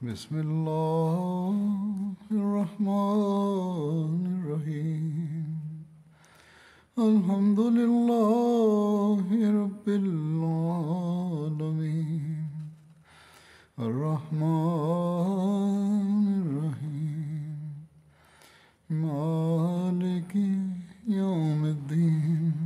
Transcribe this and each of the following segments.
بسم اللہ الرحمن الرحیم الحمد للہ رب العالمین الرحمن الرحیم مالک یوم الدین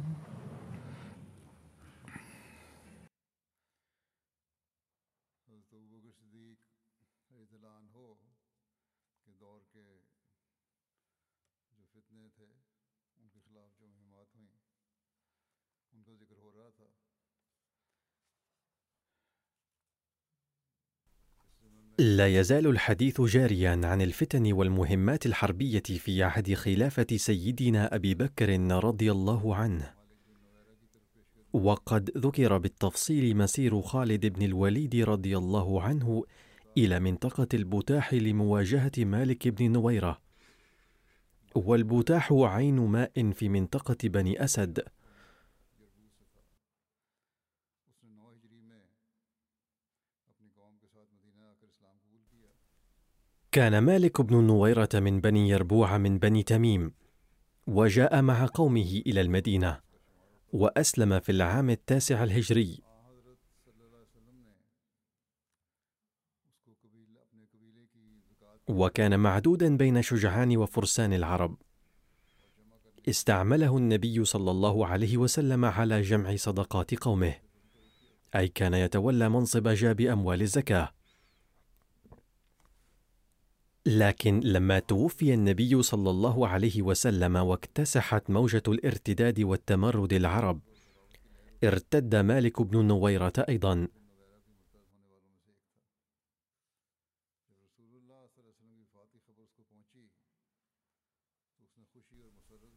لا يزال الحديث جاريا عن الفتن والمهمات الحربية في عهد خلافة سيدنا أبي بكر رضي الله عنه. وقد ذكر بالتفصيل مسير خالد بن الوليد رضي الله عنه إلى منطقة البتاح لمواجهة مالك بن نويرة. والبتاح عين ماء في منطقة بني أسد. كان مالك بن نويرة من بني يربوع من بني تميم، وجاء مع قومه إلى المدينة، وأسلم في العام التاسع الهجري. وكان معدودا بين شجعان وفرسان العرب. استعمله النبي صلى الله عليه وسلم على جمع صدقات قومه، أي كان يتولى منصب جاب أموال الزكاة. لكن لما توفي النبي صلى الله عليه وسلم واكتسحت موجة الارتداد والتمرد العرب ارتد مالك بن نويرة أيضا.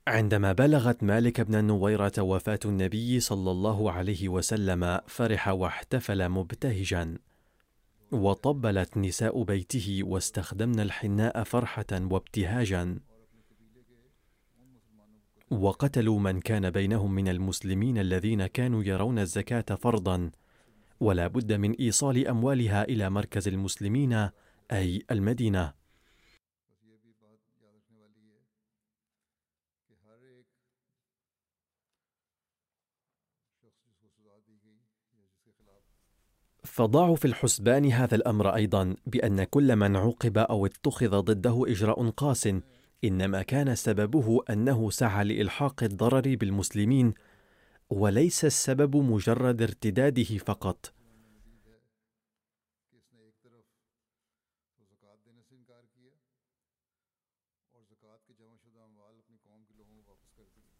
عندما بلغت مالك بن نويرة وفاة النبي صلى الله عليه وسلم فرح واحتفل مبتهجا. وطبلت نساء بيته واستخدمن الحناء فرحة وابتهاجا. وقتلوا من كان بينهم من المسلمين الذين كانوا يرون الزكاة فرضا ولا بد من إيصال أموالها إلى مركز المسلمين أي المدينة. فضعوا في الحسبان هذا الأمر أيضا بأن كل من عوقب أو اتخذ ضده إجراء قاس إنما كان سببه أنه سعى لإلحاق الضرر بالمسلمين وليس السبب مجرد ارتداده فقط.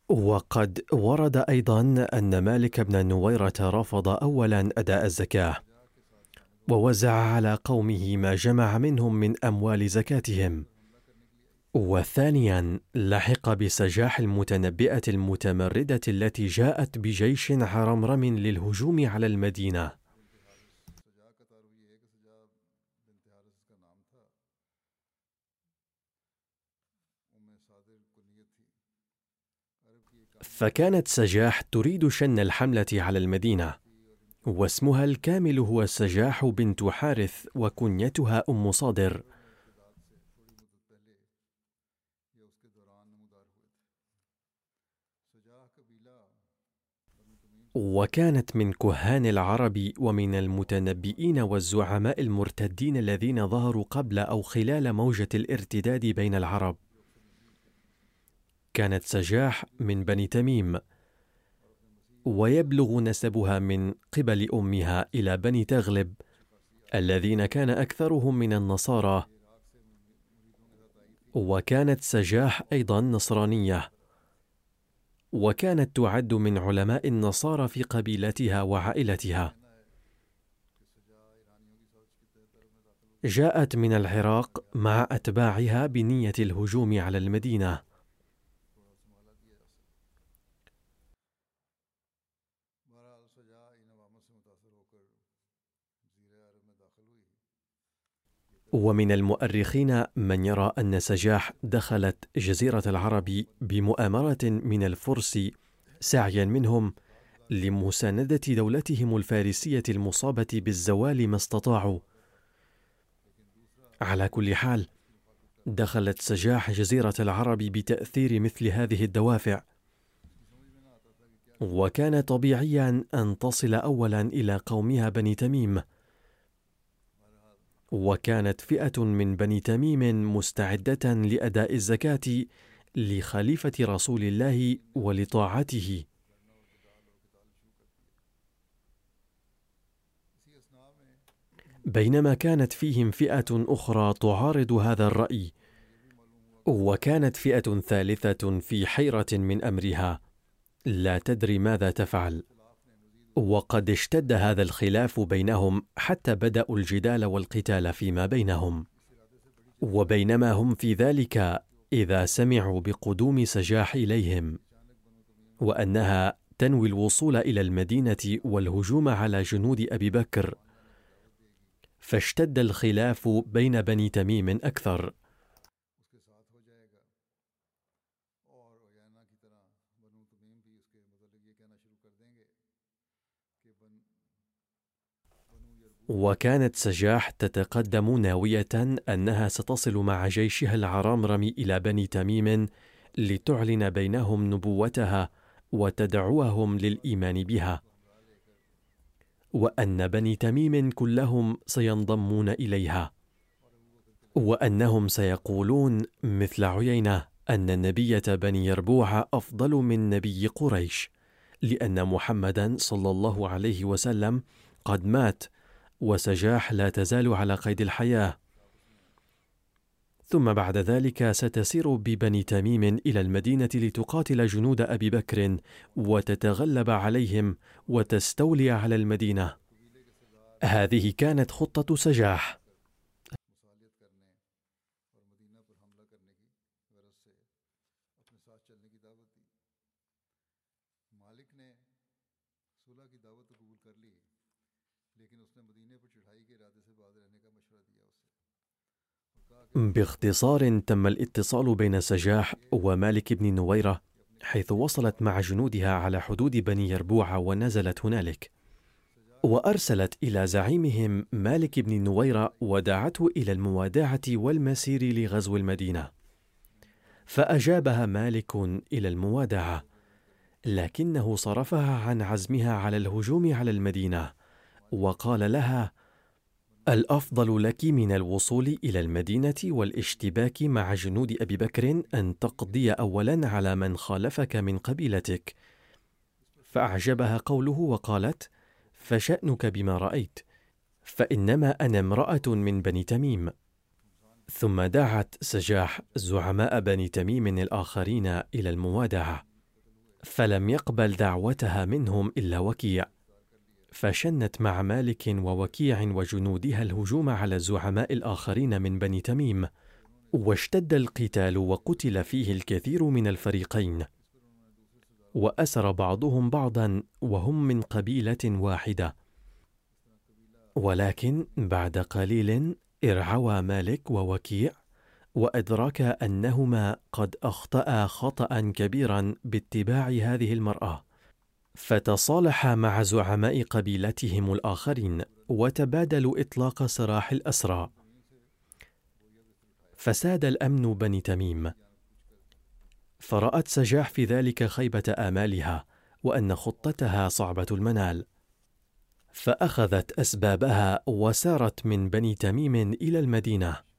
وقد ورد أيضا أن مالك بن نويرة رفض اولا أداء الزكاة. ووزع على قومه ما جمع منهم من أموال زكاتهم. وثانيا لحق بسجاح المتنبئة المتمردة التي جاءت بجيش عرمرم للهجوم على المدينة. فكانت سجاح تريد شن الحملة على المدينة. واسمها الكامل هو سجاح بنت حارث وكنيتها أم صادر. وكانت من كهان العرب ومن المتنبئين والزعماء المرتدين الذين ظهروا قبل أو خلال موجة الارتداد بين العرب. كانت سجاح من بني تميم. ويبلغ نسبها من قبل أمها إلى بني تغلب الذين كان أكثرهم من النصارى. وكانت سجاح أيضا نصرانية. وكانت تعد من علماء النصارى في قبيلتها وعائلتها. جاءت من العراق مع أتباعها بنية الهجوم على المدينة. ومن المؤرخين من يرى أن سجاح دخلت جزيرة العرب بمؤامرة من الفرس سعيا منهم لمساندة دولتهم الفارسية المصابة بالزوال ما استطاعوا. على كل حال دخلت سجاح جزيرة العرب بتأثير مثل هذه الدوافع. وكان طبيعيا أن تصل اولا إلى قومها بني تميم. وكانت فئة من بني تميم مستعدة لأداء الزكاة لخليفة رسول الله ولطاعته. بينما كانت فيهم فئة أخرى تعارض هذا الرأي وكانت فئة ثالثة في حيرة من أمرها. لا تدري ماذا تفعل. وقد اشتد هذا الخلاف بينهم حتى بدأوا الجدال والقتال فيما بينهم. وبينما هم في ذلك إذا سمعوا بقدوم سجاح إليهم وأنها تنوي الوصول إلى المدينة والهجوم على جنود أبي بكر. فاشتد الخلاف بين بني تميم أكثر. وكانت سجاح تتقدم ناوية أنها ستصل مع جيشها العرامرم إلى بني تميم لتعلن بينهم نبوتها وتدعوهم للإيمان بها. وأن بني تميم كلهم سينضمون إليها. وأنهم سيقولون مثل عيينة أن نبية بني يربوع أفضل من نبي قريش لأن محمدا صلى الله عليه وسلم قد مات وسجاح لا تزال على قيد الحياة. ثم بعد ذلك ستسير ببني تميم إلى المدينة لتقاتل جنود أبي بكر وتتغلب عليهم وتستولي على المدينة. هذه كانت خطة سجاح. باختصار تم الاتصال بين سجاح ومالك بن نويرة حيث وصلت مع جنودها على حدود بني يربوع ونزلت هنالك. وأرسلت إلى زعيمهم مالك بن نويرة ودعته إلى الموادعة والمسير لغزو المدينة. فأجابها مالك إلى الموادعة لكنه صرفها عن عزمها على الهجوم على المدينة وقال لها الأفضل لك من الوصول إلى المدينة والاشتباك مع جنود أبي بكر أن تقضي اولا على من خالفك من قبيلتك. فأعجبها قوله وقالت فشأنك بما رأيت فإنما أنا امرأة من بني تميم. ثم دعت سجاح زعماء بني تميم الآخرين إلى الموادعة فلم يقبل دعوتها منهم إلا وكيع. فشنت مع مالك ووكيع وجنودها الهجوم على الزعماء الآخرين من بني تميم واشتد القتال وقتل فيه الكثير من الفريقين. وأسر بعضهم بعضا وهم من قبيلة واحدة. ولكن بعد قليل ارعوى مالك ووكيع وأدرك أنهما قد أخطأ خطأ كبيرا باتباع هذه المرأة. فتصالح مع زعماء قبيلتهم الآخرين وتبادلوا إطلاق سراح الأسرى. فساد الأمن بني تميم. فرأت سجاح في ذلك خيبة آمالها وأن خطتها صعبة المنال. فأخذت أسبابها وسارت من بني تميم إلى المدينة.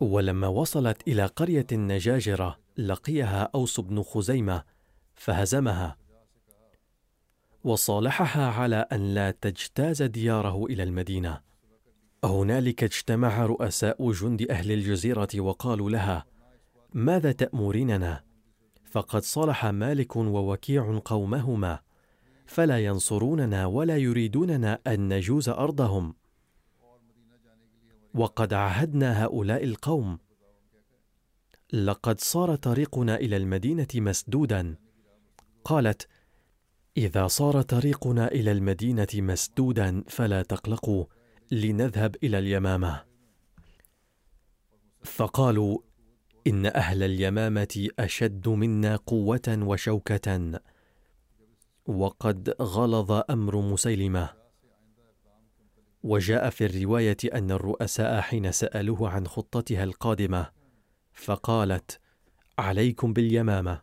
ولما وصلت إلى قرية النجاجره لقيها أوس بن خزيمة فهزمها. وصالحها على أن لا تجتاز دياره إلى المدينة. هنالك اجتمع رؤساء جند أهل الجزيرة وقالوا لها ماذا تأمريننا؟ فقد صلح مالك ووكيع قومهما فلا ينصروننا ولا يريدوننا أن نجوز أرضهم. وقد عهدنا هؤلاء القوم. لقد صار طريقنا إلى المدينة مسدودا. قالت إذا صار طريقنا إلى المدينة مسدودا فلا تقلقوا لنذهب إلى اليمامة. فقالوا إن أهل اليمامة أشد منا قوة وشوكة. وقد غلظ أمر مسيلمة. وجاء في الرواية أن الرؤساء حين سألوه عن خطتها القادمة فقالت عليكم باليمامة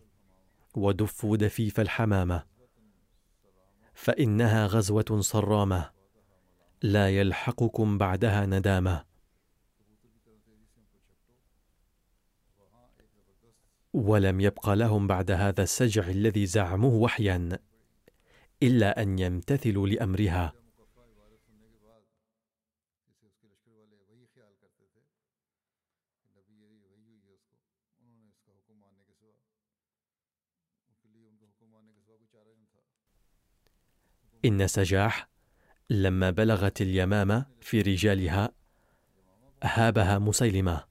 ودفوا دفيف الحمامة فإنها غزوة صرامة لا يلحقكم بعدها ندامة. ولم يبق لهم بعد هذا السجع الذي زعموه وحيا إلا أن يمتثلوا لأمرها. إن سجاح لما بلغت اليمامة في رجالها هابها مسيلمة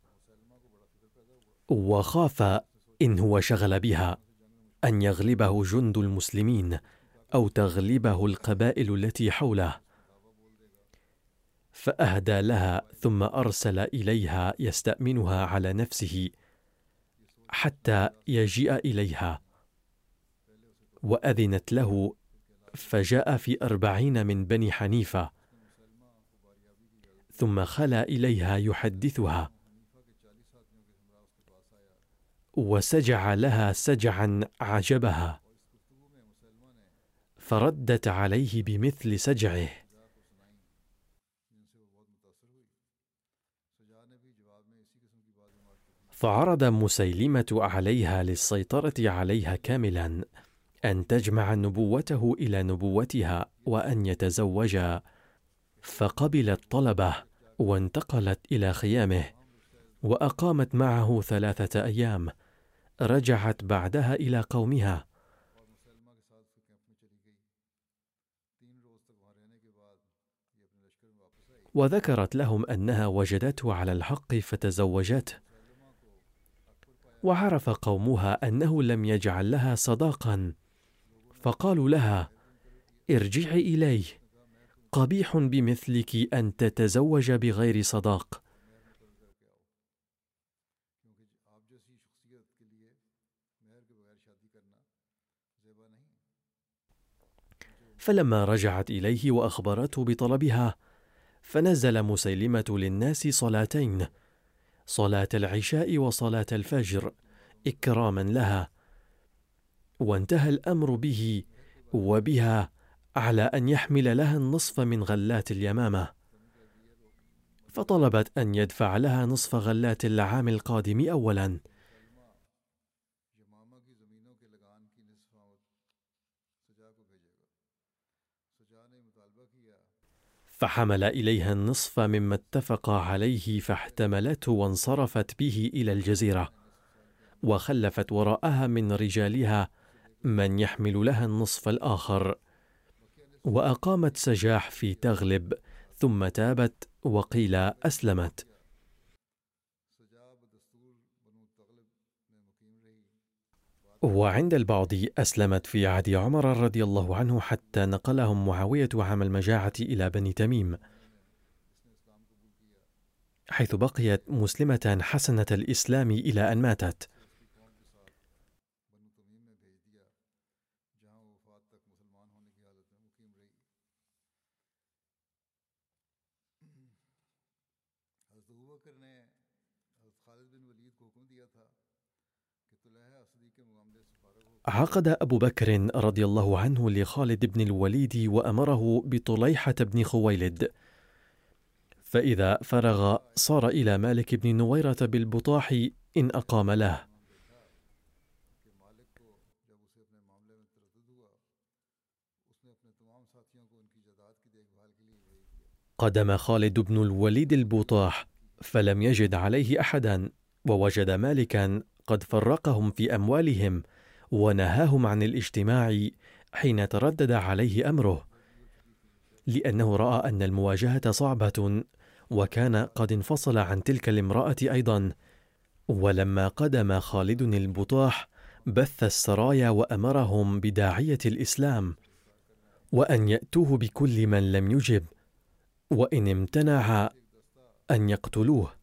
وخاف إن هو شغل بها أن يغلبه جند المسلمين أو تغلبه القبائل التي حوله. فأهدى لها ثم أرسل إليها يستأمنها على نفسه حتى يجيء إليها وأذنت له فجاء في أربعين من بني حنيفة ثم خلا إليها يحدثها وسجع لها سجعا عجبها فردت عليه بمثل سجعه. فعرض مسيلمة عليها للسيطرة عليها كاملا. أن تجمع نبوته إلى نبوتها وأن يتزوجا. فقبلت طلبه وانتقلت إلى خيامه وأقامت معه ثلاثة أيام. رجعت بعدها إلى قومها. وذكرت لهم أنها وجدته على الحق فتزوجته. وعرف قومها أنه لم يجعل لها صداقا. فقالوا لها ارجعي إليه قبيح بمثلك أن تتزوج بغير صداق. فلما رجعت إليه وأخبرته بطلبها فنزل مسيلمة للناس صلاتين صلاة العشاء وصلاة الفجر إكراما لها. وانتهى الأمر به وبها على أن يحمل لها النصف من غلات اليمامة. فطلبت أن يدفع لها نصف غلات العام القادم اولا. فحمل إليها النصف مما اتفق عليه فاحتملته وانصرفت به إلى الجزيرة. وخلفت وراءها من رجالها من يحمل لها النصف الآخر. وأقامت سجاح في تغلب ثم تابت وقيل رہی وعند البعض أسلمت في عهد عمر رضي الله عنه حتى نقلهم معاوية عام المجاعة إلى بني تميم. حيث بقيت مسلمة حسنة الإسلام إلى أن ماتت. عقد أبو بكر رضي الله عنه لخالد بن الوليد وأمره بطليحة بن خويلد. فإذا فرغ صار إلى مالك بن نويرة بالبطاح إن أقام له. قدم خالد بن الوليد البطاح فلم يجد عليه احدا ووجد مالكا قد فرقهم في أموالهم ونهاهم عن الاجتماع حين تردد عليه أمره لأنه رأى أن المواجهة صعبة وكان قد انفصل عن تلك الامرأة أيضا. ولما قدم خالد البطاح بث السرايا وأمرهم بداعية الإسلام وأن يأتوه بكل من لم يجب وإن امتنع أن يقتلوه.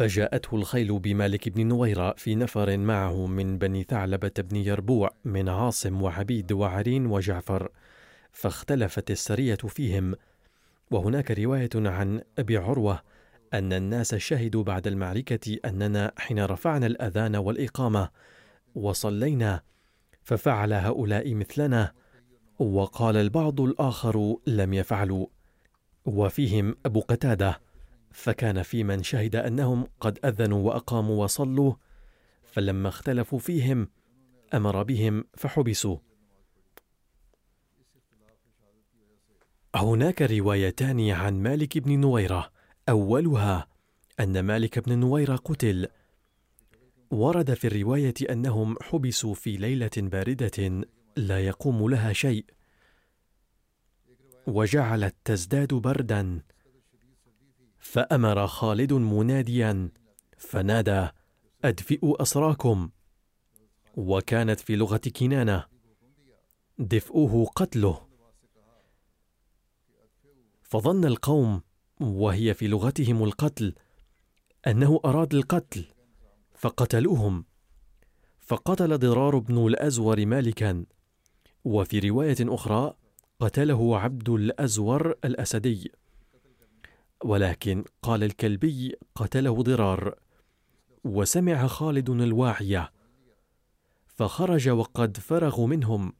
فجاءته الخيل بمالك بن نويرة في نفر معه من بني ثعلبة بن يربوع من عاصم وعبيد وعرين وجعفر فاختلفت السرية فيهم. وهناك رواية عن أبي عروة أن الناس شهدوا بعد المعركة أننا حين رفعنا الأذان والإقامة وصلينا ففعل هؤلاء مثلنا وقال البعض الآخر لم يفعلوا. وفيهم أبو قتادة فكان في من شهد أنهم قد أذنوا وأقاموا وصلوا فلما اختلفوا فيهم أمر بهم فحبسوا. هناك روايتان عن مالك بن نويرة. أولها أن مالك بن نويرة قتل. ورد في الرواية أنهم حبسوا في ليلة باردة لا يقوم لها شيء. وجعلت تزداد بردا. فأمر خالد مناديا فنادى أدفئوا أسراكم. وكانت في لغة كنانة دفئوه قتله. فظن القوم وهي في لغتهم القتل أنه أراد القتل فقتلوهم. فقتل ضرار بن الأزور مالكا. وفي رواية أخرى قتله عبد الأزور الأسدي. ولكن قال الكلبي قتله ضرار وسمع خالد الواعية فخرج وقد فرغوا منهم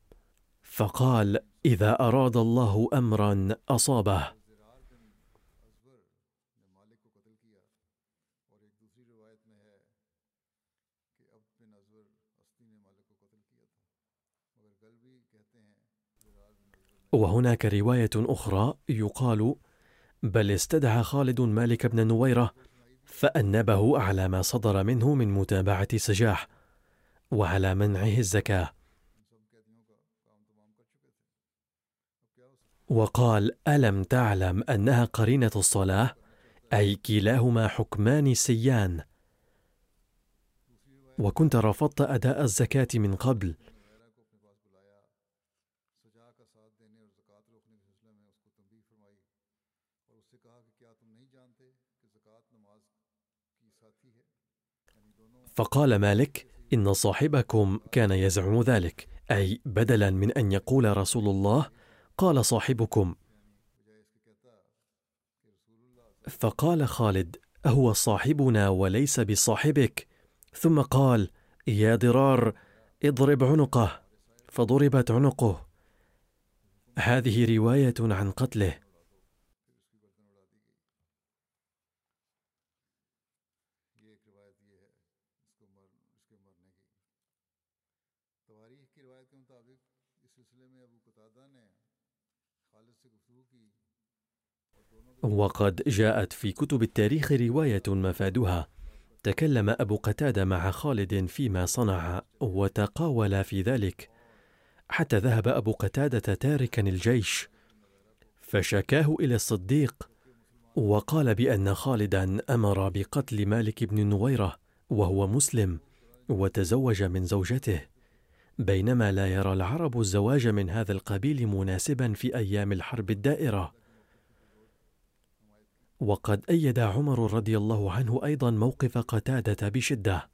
فقال إذا أراد الله امرا أصابه. وهناك رواية أخرى يقال بل استدعى خالد مالك بن نويرة فأنبه على ما صدر منه من متابعة سجاح وعلى منعه الزكاة. وقال ألم تعلم أنها قرينة الصلاة؟ أي كلاهما حكمان سيان. وكنت رفضت أداء الزكاة من قبل فقال مالك إن صاحبكم كان يزعم ذلك أي بدلا من أن يقول رسول الله قال صاحبكم. فقال خالد هو صاحبنا وليس بصاحبك؟ ثم قال يا ضرار اضرب عنقه. فضربت عنقه. هذه رواية عن قتله. وقد جاءت في كتب التاريخ رواية مفادها. تكلم أبو قتادة مع خالد فيما صنع وتقاول في ذلك. حتى ذهب أبو قتادة تاركا الجيش. فشكاه إلى الصديق وقال بأن خالدا أمر بقتل مالك بن نويرة وهو مسلم وتزوج من زوجته. بينما لا يرى العرب الزواج من هذا القبيل مناسبا في أيام الحرب الدائرة. وقد أيد عمر رضي الله عنه أيضا موقف قتادة بشدة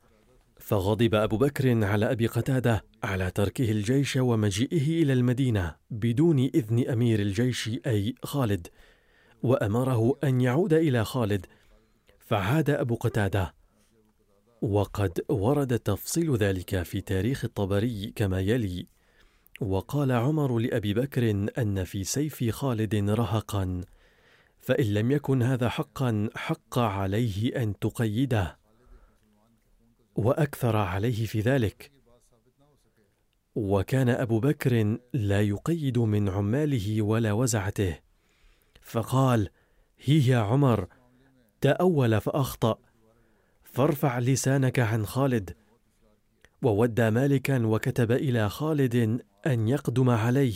فغضب أبو بكر على أبي قتادة على تركه الجيش ومجيئه إلى المدينة بدون إذن أمير الجيش أي خالد وأمره أن يعود إلى خالد فعاد أبو قتادة. وقد ورد تفصيل ذلك في تاريخ الطبري كما يلي وقال عمر لأبي بكر أن في سيف خالد رهقا. فإن لم يكن هذا حقا حق عليه أن تقيده وأكثر عليه في ذلك. وكان أبو بكر لا يقيد من عماله ولا وزعته. فقال هي يا عمر تأول فأخطأ فارفع لسانك عن خالد. وودى مالكا وكتب إلى خالد أن يقدم عليه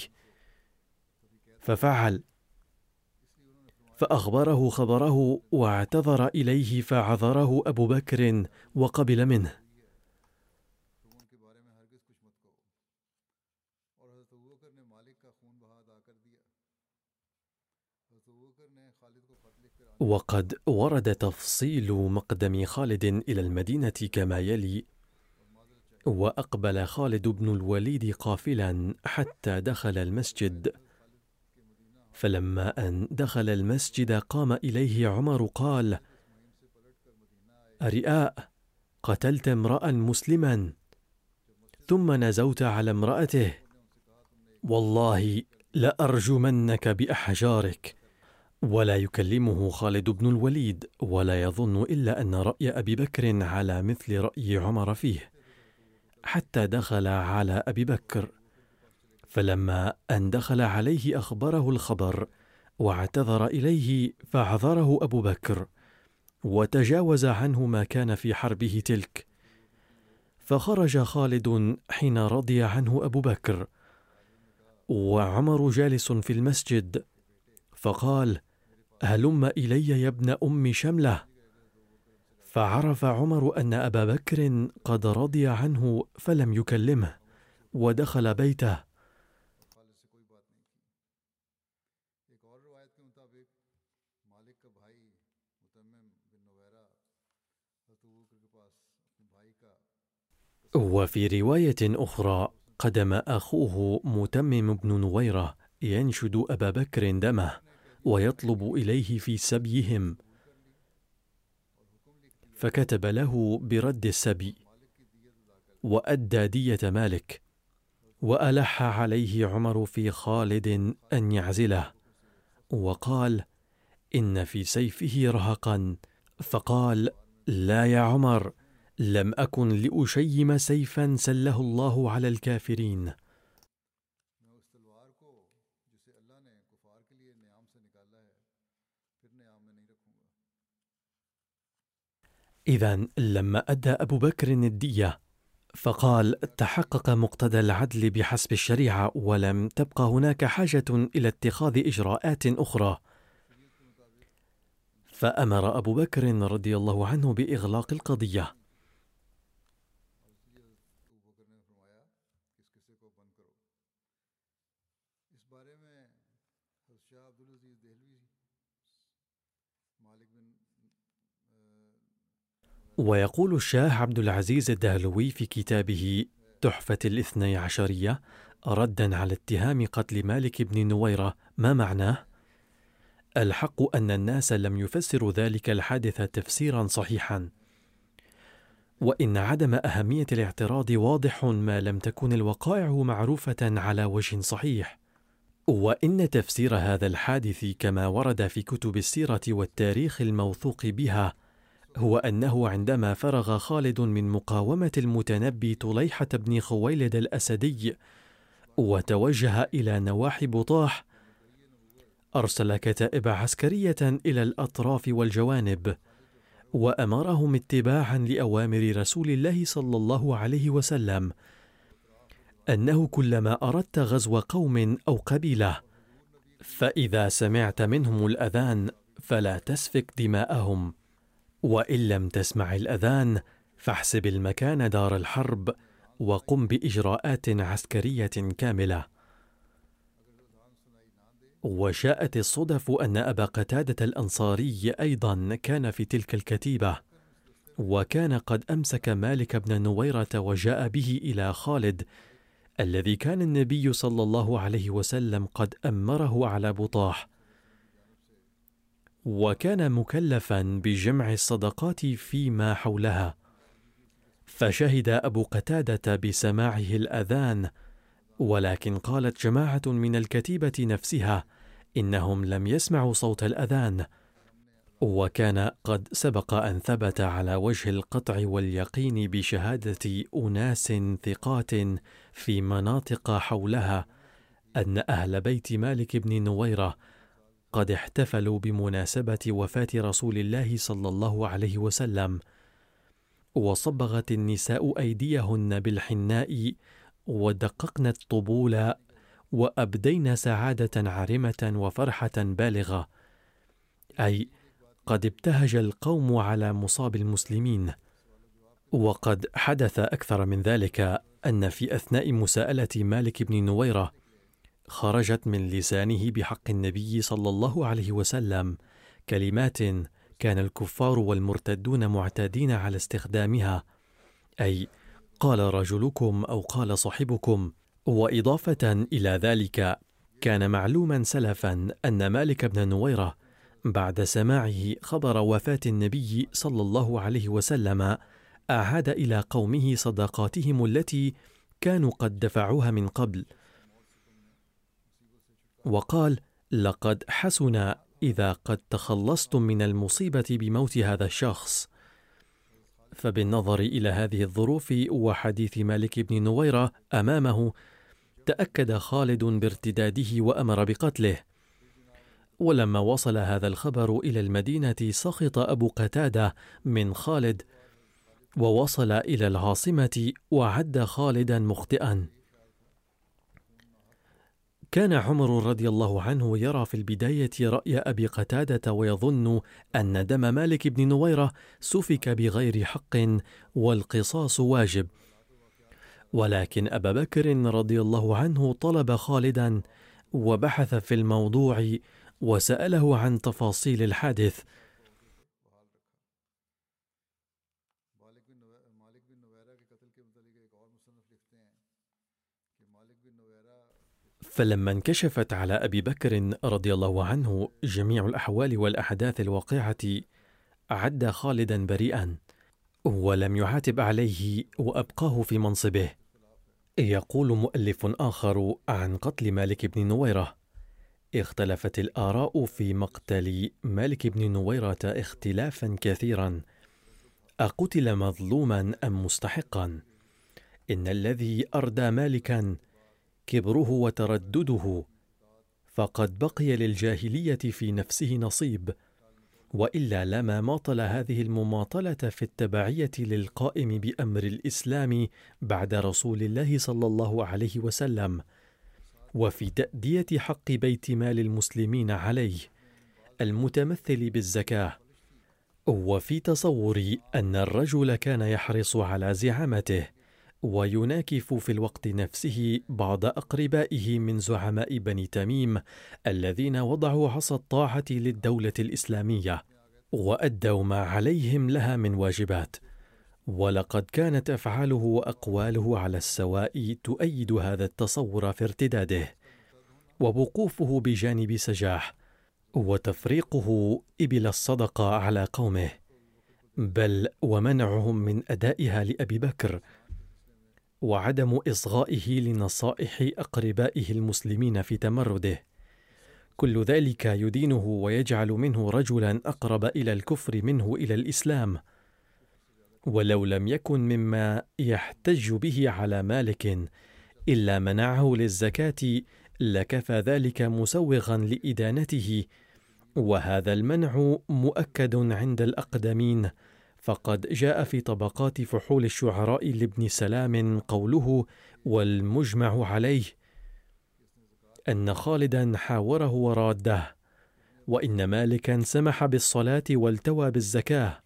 ففعل. فأخبره خبره واعتذر إليه فعذره أبو بكر وقبل منه. وقد ورد تفصيل مقدم خالد إلى المدينة كما يلي وأقبل خالد بن الوليد قافلا حتى دخل المسجد. فلما أن دخل المسجد قام إليه عمر قال أرئاء قتلت امرا مسلما ثم نزوت على امرأته. والله لأرجمنك بأحجارك. ولا يكلمه خالد بن الوليد ولا يظن إلا أن رأي أبي بكر على مثل رأي عمر فيه. حتى دخل على أبي بكر فلما أن دخل عليه أخبره الخبر واعتذر إليه فعذره أبو بكر وتجاوز عنه ما كان في حربه تلك. فخرج خالد حين رضي عنه أبو بكر وعمر جالس في المسجد فقال هلم إلي يا ابن أم شملة؟ فعرف عمر أن أبا بكر قد رضي عنه فلم يكلمه ودخل بيته. وفي رواية أخرى قدم أخوه متمم بن نويرة ينشد أبا بكر دمه ويطلب إليه في سبيهم. فكتب له برد السبي وأدى دية مالك وألح عليه عمر في خالد أن يعزله وقال إن في سيفه رهقا. فقال لا يا عمر لم أكن لأشيم سيفا سله الله على الكافرين. إذا لما أدى أبو بكر الدية فقال تحقق مقتضى العدل بحسب الشريعة ولم تبقى هناك حاجة إلى اتخاذ إجراءات أخرى. فأمر أبو بكر رضي الله عنه بإغلاق القضية. ويقول الشاه عبد العزيز الدهلوي في كتابه تحفة الاثني عشرية ردا على اتهام قتل مالك بن نويرة ما معناه؟ الحق أن الناس لم يفسروا ذلك الحادث تفسيرا صحيحا وإن عدم أهمية الاعتراض واضح ما لم تكن الوقائع معروفة على وجه صحيح وإن تفسير هذا الحادث كما ورد في كتب السيرة والتاريخ الموثوق بها هو أنه عندما فرغ خالد من مقاومة المتنبي طليحة بن خويلد الأسدي وتوجه إلى نواحي بطاح أرسل كتائب عسكرية إلى الأطراف والجوانب وأمرهم اتباعا لأوامر رسول الله صلى الله عليه وسلم أنه كلما أردت غزو قوم أو قبيلة فإذا سمعت منهم الأذان فلا تسفك دماءهم. وإن لم تسمع الأذان فاحسب المكان دار الحرب وقم بإجراءات عسكرية كاملة. وشاءت الصدف أن أبا قتادة الأنصاري أيضا كان في تلك الكتيبة وكان قد أمسك مالك بن نويرة وجاء به إلى خالد الذي كان النبي صلى الله عليه وسلم قد أمره على بطاح. وكان مكلفا بجمع الصدقات فيما حولها. فشهد أبو قتادة بسماعه الأذان ولكن قالت جماعة من الكتيبة نفسها إنهم لم يسمعوا صوت الأذان. وكان قد سبق أن ثبت على وجه القطع واليقين بشهادة أناس ثقات في مناطق حولها أن أهل بيت مالك بن نويرة قد احتفلوا بمناسبة وفاة رسول الله صلى الله عليه وسلم وصبغت النساء أيديهن بالحناء ودققن الطبول وأبدين سعادة عارمة وفرحة بالغة. أي قد ابتهج القوم على مصاب المسلمين. وقد حدث أكثر من ذلك أن في أثناء مساءلة مالك بن نويرة خرجت من لسانه بحق النبي صلى الله عليه وسلم كلمات كان الكفار والمرتدون معتادين على استخدامها أي قال رجلكم أو قال صاحبكم وإضافة إلى ذلك كان معلوما سلفا أن مالك بن نويرة بعد سماعه خبر وفاة النبي صلى الله عليه وسلم أعاد إلى قومه صدقاتهم التي كانوا قد دفعوها من قبل. وقال لقد حسن إذا قد تخلصتم من المصيبة بموت هذا الشخص. فبالنظر إلى هذه الظروف وحديث مالك بن نويرة أمامه تأكد خالد بارتداده وأمر بقتله. ولما وصل هذا الخبر إلى المدينة سخط أبو قتادة من خالد ووصل إلى العاصمة وعد خالدا مخطئا. كان عمر رضي الله عنه يرى في البداية رأي أبي قتادة ويظن أن دم مالك بن نويرة سفك بغير حق والقصاص واجب. ولكن أبا بكر رضي الله عنه طلب خالدا وبحث في الموضوع وسأله عن تفاصيل الحادث فلما انكشفت على أبي بكر رضي الله عنه جميع الأحوال والأحداث الواقعة عد خالدا بريئا ولم يعاتب عليه وأبقاه في منصبه. يقول مؤلف آخر عن قتل مالك بن نويرة اختلفت الآراء في مقتل مالك بن نويرة اختلافا كثيرا. أقتل مظلوما أم مستحقا؟ إن الذي أردى مالكا كبره وتردده. فقد بقي للجاهلية في نفسه نصيب وإلا لما ماطل هذه المماطلة في التبعية للقائم بأمر الإسلام بعد رسول الله صلى الله عليه وسلم وفي تأدية حق بيت مال المسلمين عليه المتمثل بالزكاة وفي تصوري أن الرجل كان يحرص على زعامته. ويناكف في الوقت نفسه بعض أقربائه من زعماء بني تميم الذين وضعوا عصا الطاعة للدولة الإسلامية وأدوا ما عليهم لها من واجبات. ولقد كانت أفعاله وأقواله على السواء تؤيد هذا التصور في ارتداده. ووقوفه بجانب سجاح وتفريقه إبل الصدقة على قومه. بل ومنعهم من أدائها لأبي بكر وعدم إصغائه لنصائح أقربائه المسلمين في تمرده. كل ذلك يدينه ويجعل منه رجلا أقرب إلى الكفر منه إلى الإسلام. ولو لم يكن مما يحتج به على مالك إلا منعه للزكاة لكفى ذلك مسوغا لإدانته وهذا المنع مؤكد عند الأقدمين. فقد جاء في طبقات فحول الشعراء لابن سلام قوله والمجمع عليه أن خالدا حاوره وراده وإن مالكا سمح بالصلاة والتوى بالزكاة.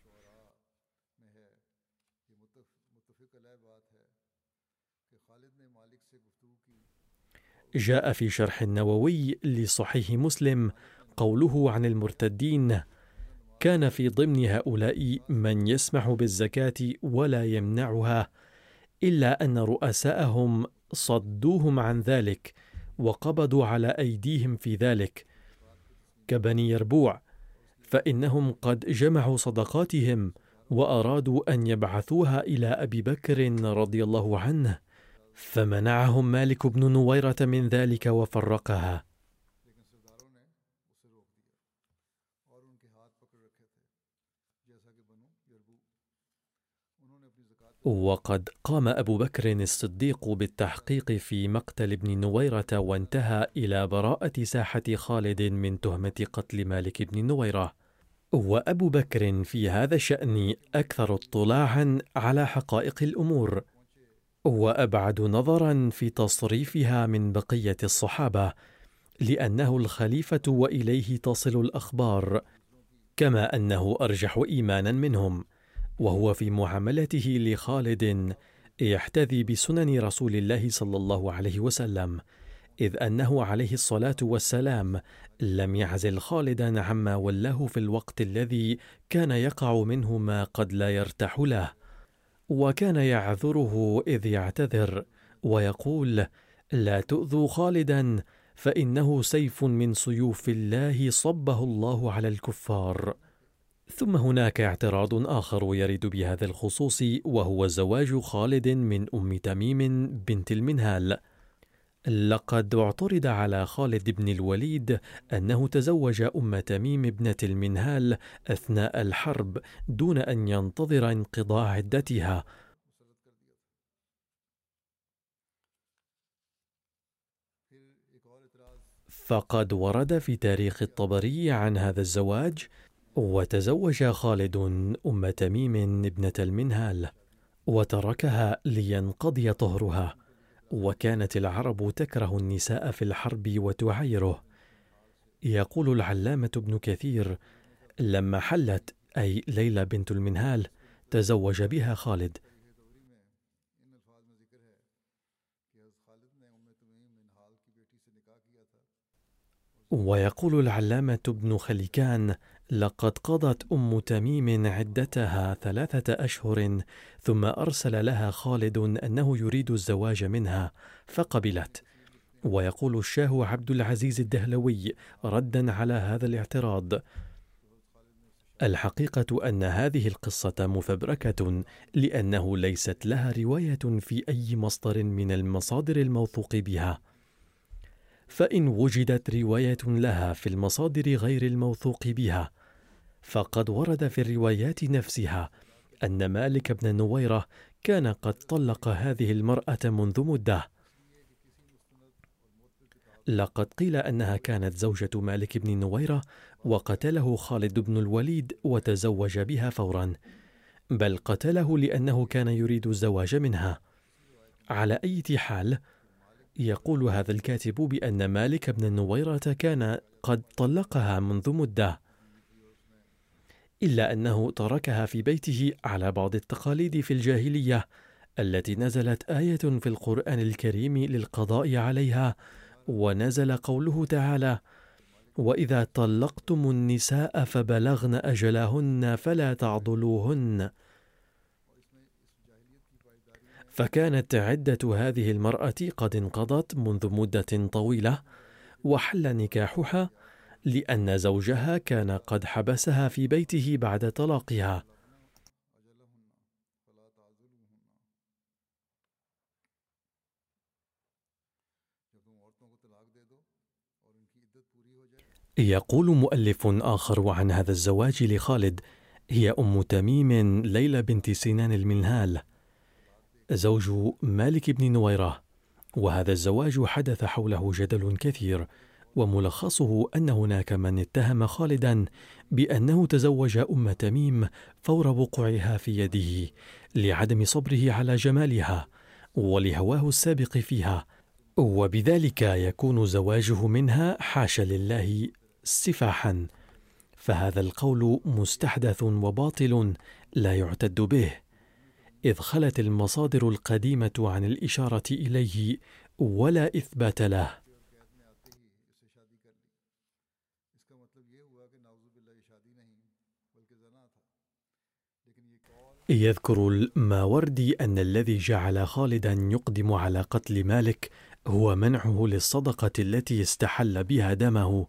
جاء في شرح النووي لصحيح مسلم قوله عن المرتدين كان في ضمن هؤلاء من يسمح بالزكاة ولا يمنعها إلا أن رؤساءهم صدوهم عن ذلك وقبضوا على أيديهم في ذلك. كبني يربوع فإنهم قد جمعوا صدقاتهم وأرادوا أن يبعثوها إلى أبي بكر رضي الله عنه فمنعهم مالك بن نويرة من ذلك وفرقها. وقد قام أبو بكر الصديق بالتحقيق في مقتل ابن نويرة وانتهى إلى براءة ساحة خالد من تهمة قتل مالك بن نويرة. وأبو بكر في هذا الشأن أكثر اطلاعا على حقائق الأمور وأبعد نظرا في تصريفها من بقية الصحابة لأنه الخليفة وإليه تصل الأخبار كما أنه أرجح ايمانا منهم. وهو في معاملته لخالد يحتذي بسنن رسول الله صلى الله عليه وسلم إذ أنه عليه الصلاة والسلام لم يعزل خالدا عما ولاه في الوقت الذي كان يقع منه ما قد لا يرتاح له. وكان يعذره إذ يعتذر ويقول لا تؤذوا خالدا فإنه سيف من سيوف الله صبه الله على الكفار. ثم هناك اعتراض آخر يرد بهذا الخصوص وهو زواج خالد من أم تميم بنت المنهال. لقد اعترض على خالد بن الوليد أنه تزوج أم تميم ابنة المنهال أثناء الحرب دون أن ينتظر انقضاء عدتها. فقد ورد في تاريخ الطبري عن هذا الزواج وتزوج خالد أم تميم ابنة المنهال وتركها لينقضي طهرها وكانت العرب تكره النساء في الحرب وتعايره يقول العلامة ابن كثير لما حلت أي ليلى بنت المنهال تزوج بها خالد. ويقول العلامة ابن خليكان لقد قضت أم تميم عدتها ثلاثة أشهر ثم أرسل لها خالد أنه يريد الزواج منها فقبلت. ويقول الشاه عبد العزيز الدهلوي ردا على هذا الاعتراض. الحقيقة أن هذه القصة مفبركة لأنه ليست لها رواية في أي مصدر من المصادر الموثوق بها. فإن وجدت روايه لها في المصادر غير الموثوق بها. فقد ورد في الروايات نفسها أن مالك بن نويرة كان قد طلق هذه المرأة منذ مدة. لقد قيل أنها كانت زوجة مالك بن نويرة وقتله خالد بن الوليد وتزوج بها فورا بل قتله لأنه كان يريد الزواج منها. على أي حال يقول هذا الكاتب بأن مالك بن نويرة كان قد طلقها منذ مدة إلا أنه تركها في بيته على بعض التقاليد في الجاهلية التي نزلت آية في القرآن الكريم للقضاء عليها ونزل قوله تعالى وإذا طلقتم النساء فبلغن أجلهن فلا تعضلوهن فكانت عدة هذه المرأة قد انقضت منذ مدة طويلة وحل نكاحها لأن زوجها كان قد حبسها في بيته بعد طلاقها. يقول مؤلف آخر عن هذا الزواج لخالد هي أم تميم ليلى بنت سنان المنهال. زوج مالك بن نويرة. وهذا الزواج حدث حوله جدل كثير وملخصه أن هناك من اتهم خالدا بأنه تزوج أم تميم فور وقوعها في يده لعدم صبره على جمالها ولهواه السابق فيها. وبذلك يكون زواجه منها حاشا لله سفاحا. فهذا القول مستحدث وباطل لا يعتد به إذ خلت المصادر القديمة عن الإشارة إليه ولا إثبات له. يذكر الماوردي أن الذي جعل خالدا يقدم على قتل مالك هو منعه للصدقة التي استحل بها دمه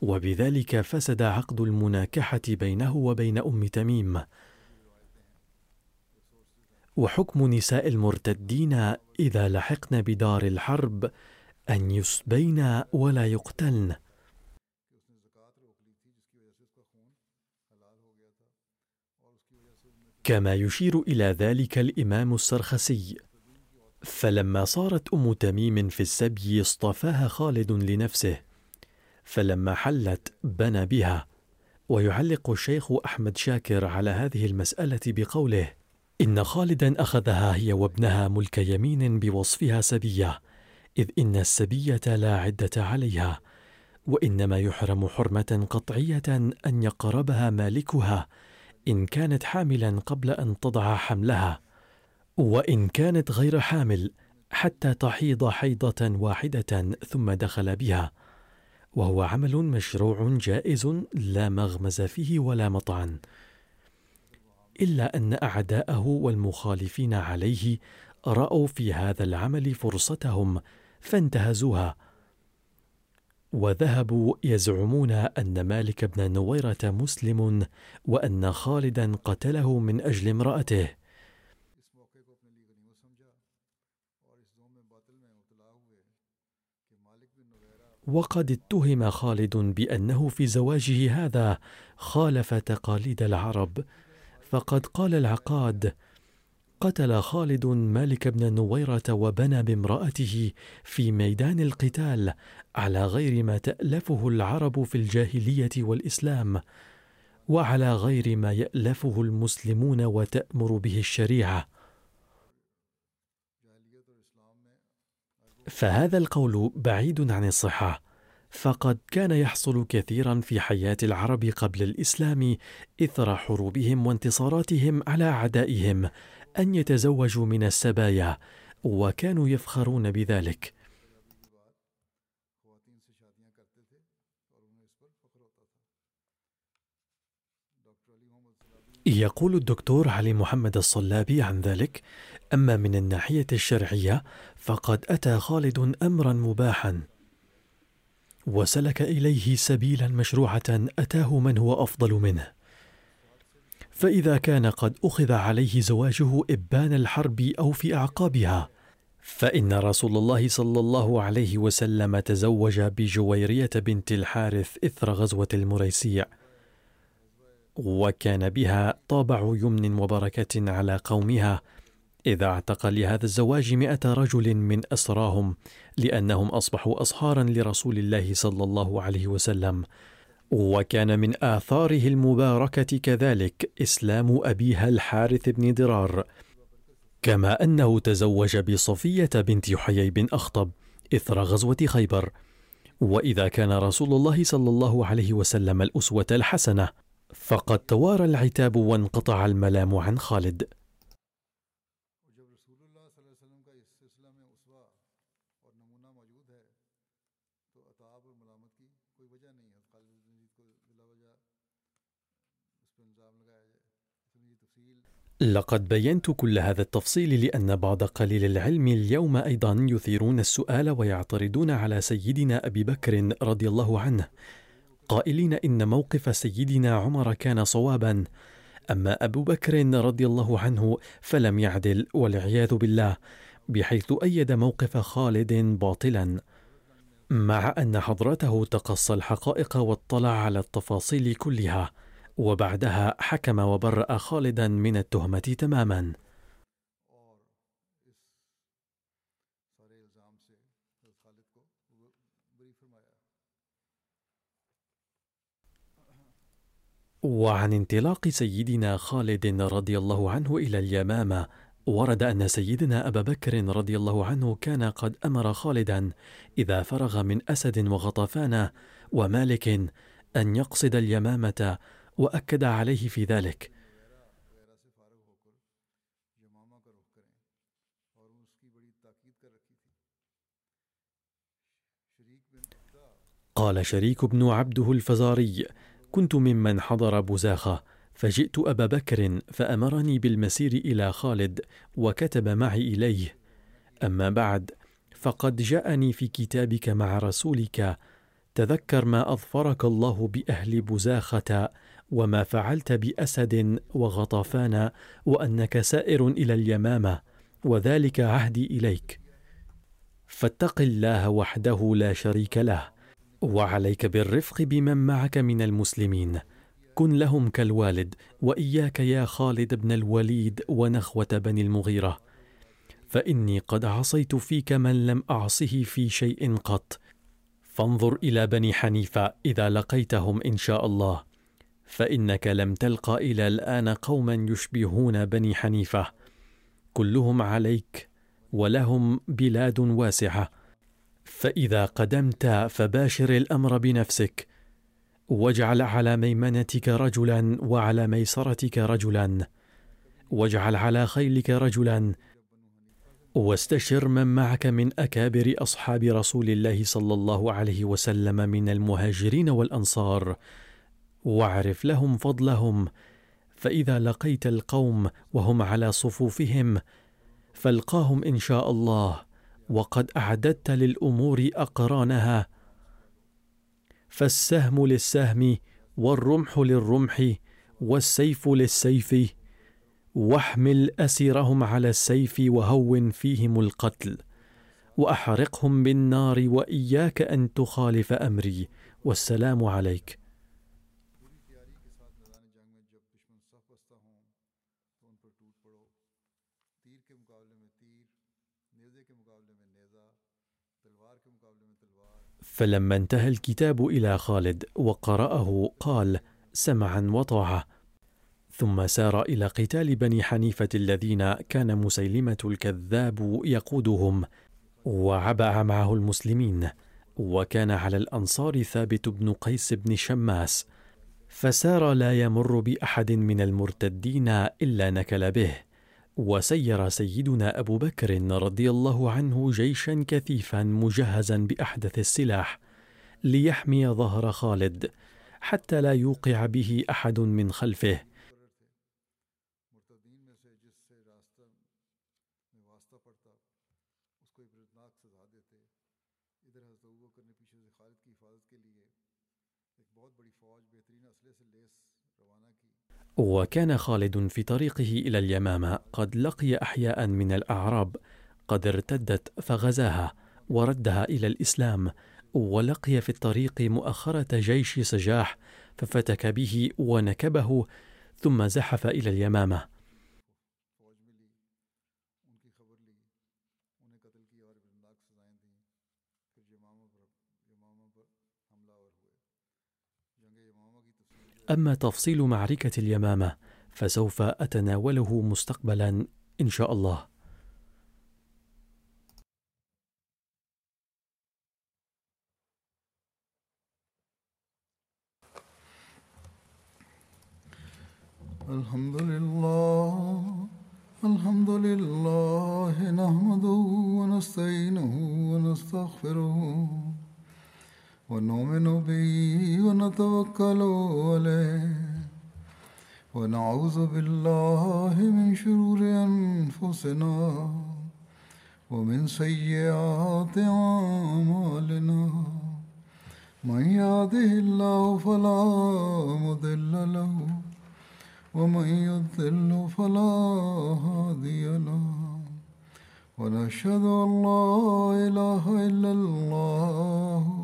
وبذلك فسد عقد المناكحة بينه وبين أم تميم. وحكم نساء المرتدين إذا لحقن بدار الحرب أن يسبين ولا يقتلن. كما يشير إلى ذلك الإمام السرخسي. فلما صارت أم تميم في السبي اصطفاها خالد لنفسه. فلما حلت بنى بها. ويعلق الشيخ أحمد شاكر على هذه المسألة بقوله إن خالدا أخذها هي وابنها ملك يمين بوصفها سبية إذ إن السبية لا عدة عليها وإنما يحرم حرمة قطعية أن يقربها مالكها إن كانت حاملا قبل أن تضع حملها. وإن كانت غير حامل حتى تحيض حيضة واحدة ثم دخل بها. وهو عمل مشروع جائز لا مغمز فيه ولا مطعن. إلا أن أعداءه والمخالفين عليه رأوا في هذا العمل فرصتهم فانتهزوها. وذهبوا يزعمون أن مالك بن نويرة مسلم وأن خالدا قتله من أجل امرأته. وقد اتهم خالد بأنه في زواجه هذا خالف تقاليد العرب فقد قال العقاد قتل خالد مالك بن نويرة وبنى بامرأته في ميدان القتال على غير ما تألفه العرب في الجاهلية والإسلام وعلى غير ما يألفه المسلمون وتأمر به الشريعة فهذا القول بعيد عن الصحة فقد كان يحصل كثيرا في حياة العرب قبل الإسلام إثر حروبهم وانتصاراتهم على أعدائهم أن يتزوجوا من السبايا وكانوا يفخرون بذلك. يقول الدكتور علي محمد الصلابي عن ذلك أما من الناحية الشرعية فقد أتى خالد أمرا مباحا. وسلك إليه سبيلا مشروعة أتاه من هو أفضل منه. فإذا كان قد أخذ عليه زواجه إبان الحرب أو في أعقابها فإن رسول الله صلى الله عليه وسلم تزوج بجويرية بنت الحارث إثر غزوة المريسيع. وكان بها طابع يمن وبركة على قومها إذا اعتق لهذا الزواج مئة رجل من أسراهم لأنهم أصبحوا أصهارا لرسول الله صلى الله عليه وسلم. وكان من آثاره المباركة كذلك إسلام أبيها الحارث بن ضرار كما أنه تزوج بصفية بنت حيي بن أخطب إثر غزوة خيبر. وإذا كان رسول الله صلى الله عليه وسلم الأسوة الحسنة فقد توارى العتاب وانقطع الملام عن خالد. لقد بينت كل هذا التفصيل لأن بعض قليل العلم اليوم أيضا يثيرون السؤال ويعترضون على سيدنا أبي بكر رضي الله عنه قائلين إن موقف سيدنا عمر كان صوابا أما أبو بكر رضي الله عنه فلم يعدل والعياذ بالله بحيث أيد موقف خالد باطلا. مع أن حضرته تقصى الحقائق واطلع على التفاصيل كلها وبعدها حكم وبرأ خالدا من التهمة تماما. وعن انطلاق سيدنا خالد رضي الله عنه إلى اليمامة ورد أن سيدنا أبا بكر رضي الله عنه كان قد أمر خالدا إذا فرغ من أسد وغطفان ومالك أن يقصد اليمامة وأكد عليه في ذلك. قال شريك بن عبده الفزاري كنت ممن حضر بزاخه فجئت أبا بكر فأمرني بالمسير إلى خالد وكتب معي إليه. أما بعد فقد جاءني في كتابك مع رسولك تذكر ما أظفرك الله بأهل بزاخه وما فعلت بأسد وغطفان وأنك سائر إلى اليمامة وذلك عهدي إليك. فاتق الله وحده لا شريك له وعليك بالرفق بمن معك من المسلمين. كن لهم كالوالد وإياك يا خالد بن الوليد ونخوة بني المغيرة. فإني قد عصيت فيك من لم أعصه في شيء قط. فانظر إلى بني حنيفة إذا لقيتهم إن شاء الله. فإنك لم تلق إلى الآن قوما يشبهون بني حنيفة. كلهم عليك ولهم بلاد واسعة. فإذا قدمت فباشر الأمر بنفسك. واجعل على ميمنتك رجلا وعلى ميسرتك رجلا. واجعل على خيلك رجلا. واستشر من معك من أكابر أصحاب رسول الله صلى الله عليه وسلم من المهاجرين والأنصار. واعرف لهم فضلهم فإذا لقيت القوم وهم على صفوفهم فالقاهم إن شاء الله وقد أعددت للأمور أقرانها. فالسهم للسهم والرمح للرمح والسيف للسيف واحمل أسيرهم على السيف وهون فيهم القتل وأحرقهم بالنار وإياك أن تخالف أمري والسلام عليك. فلما انتهى الكتاب إلى خالد وقرأه قال سمعا وطاعة. ثم سار إلى قتال بني حنيفة الذين كان مسيلمة الكذاب يقودهم وعبع معه المسلمين وكان على الأنصار ثابت بن قيس بن شماس. فسار لا يمر بأحد من المرتدين إلا نكل به. وسير سيدنا أبو بكر رضي الله عنه جيشا كثيفا مجهزا بأحدث السلاح ليحمي ظهر خالد حتى لا يوقع به أحد من خلفه. وكان خالد في طريقه إلى اليمامة قد لقي أحياء من الأعراب قد ارتدت فغزاها وردها إلى الإسلام ولقي في الطريق مؤخرة جيش سجاح ففتك به ونكبه ثم زحف إلى اليمامة. أما تفصيل معركة اليمامة فسوف أتناوله مستقبلا إن شاء الله. الحمد لله الحمد لله نحمده ونستعينه ونستغفره. ونؤمن به ونتوكل عليه. ونعوذ بالله من شرور أنفسنا ومن سيئات أعمالنا. من يهده الله فلا مضل له ومن يضلل فلا هادي له. ونشهد أن لا إله إلا الله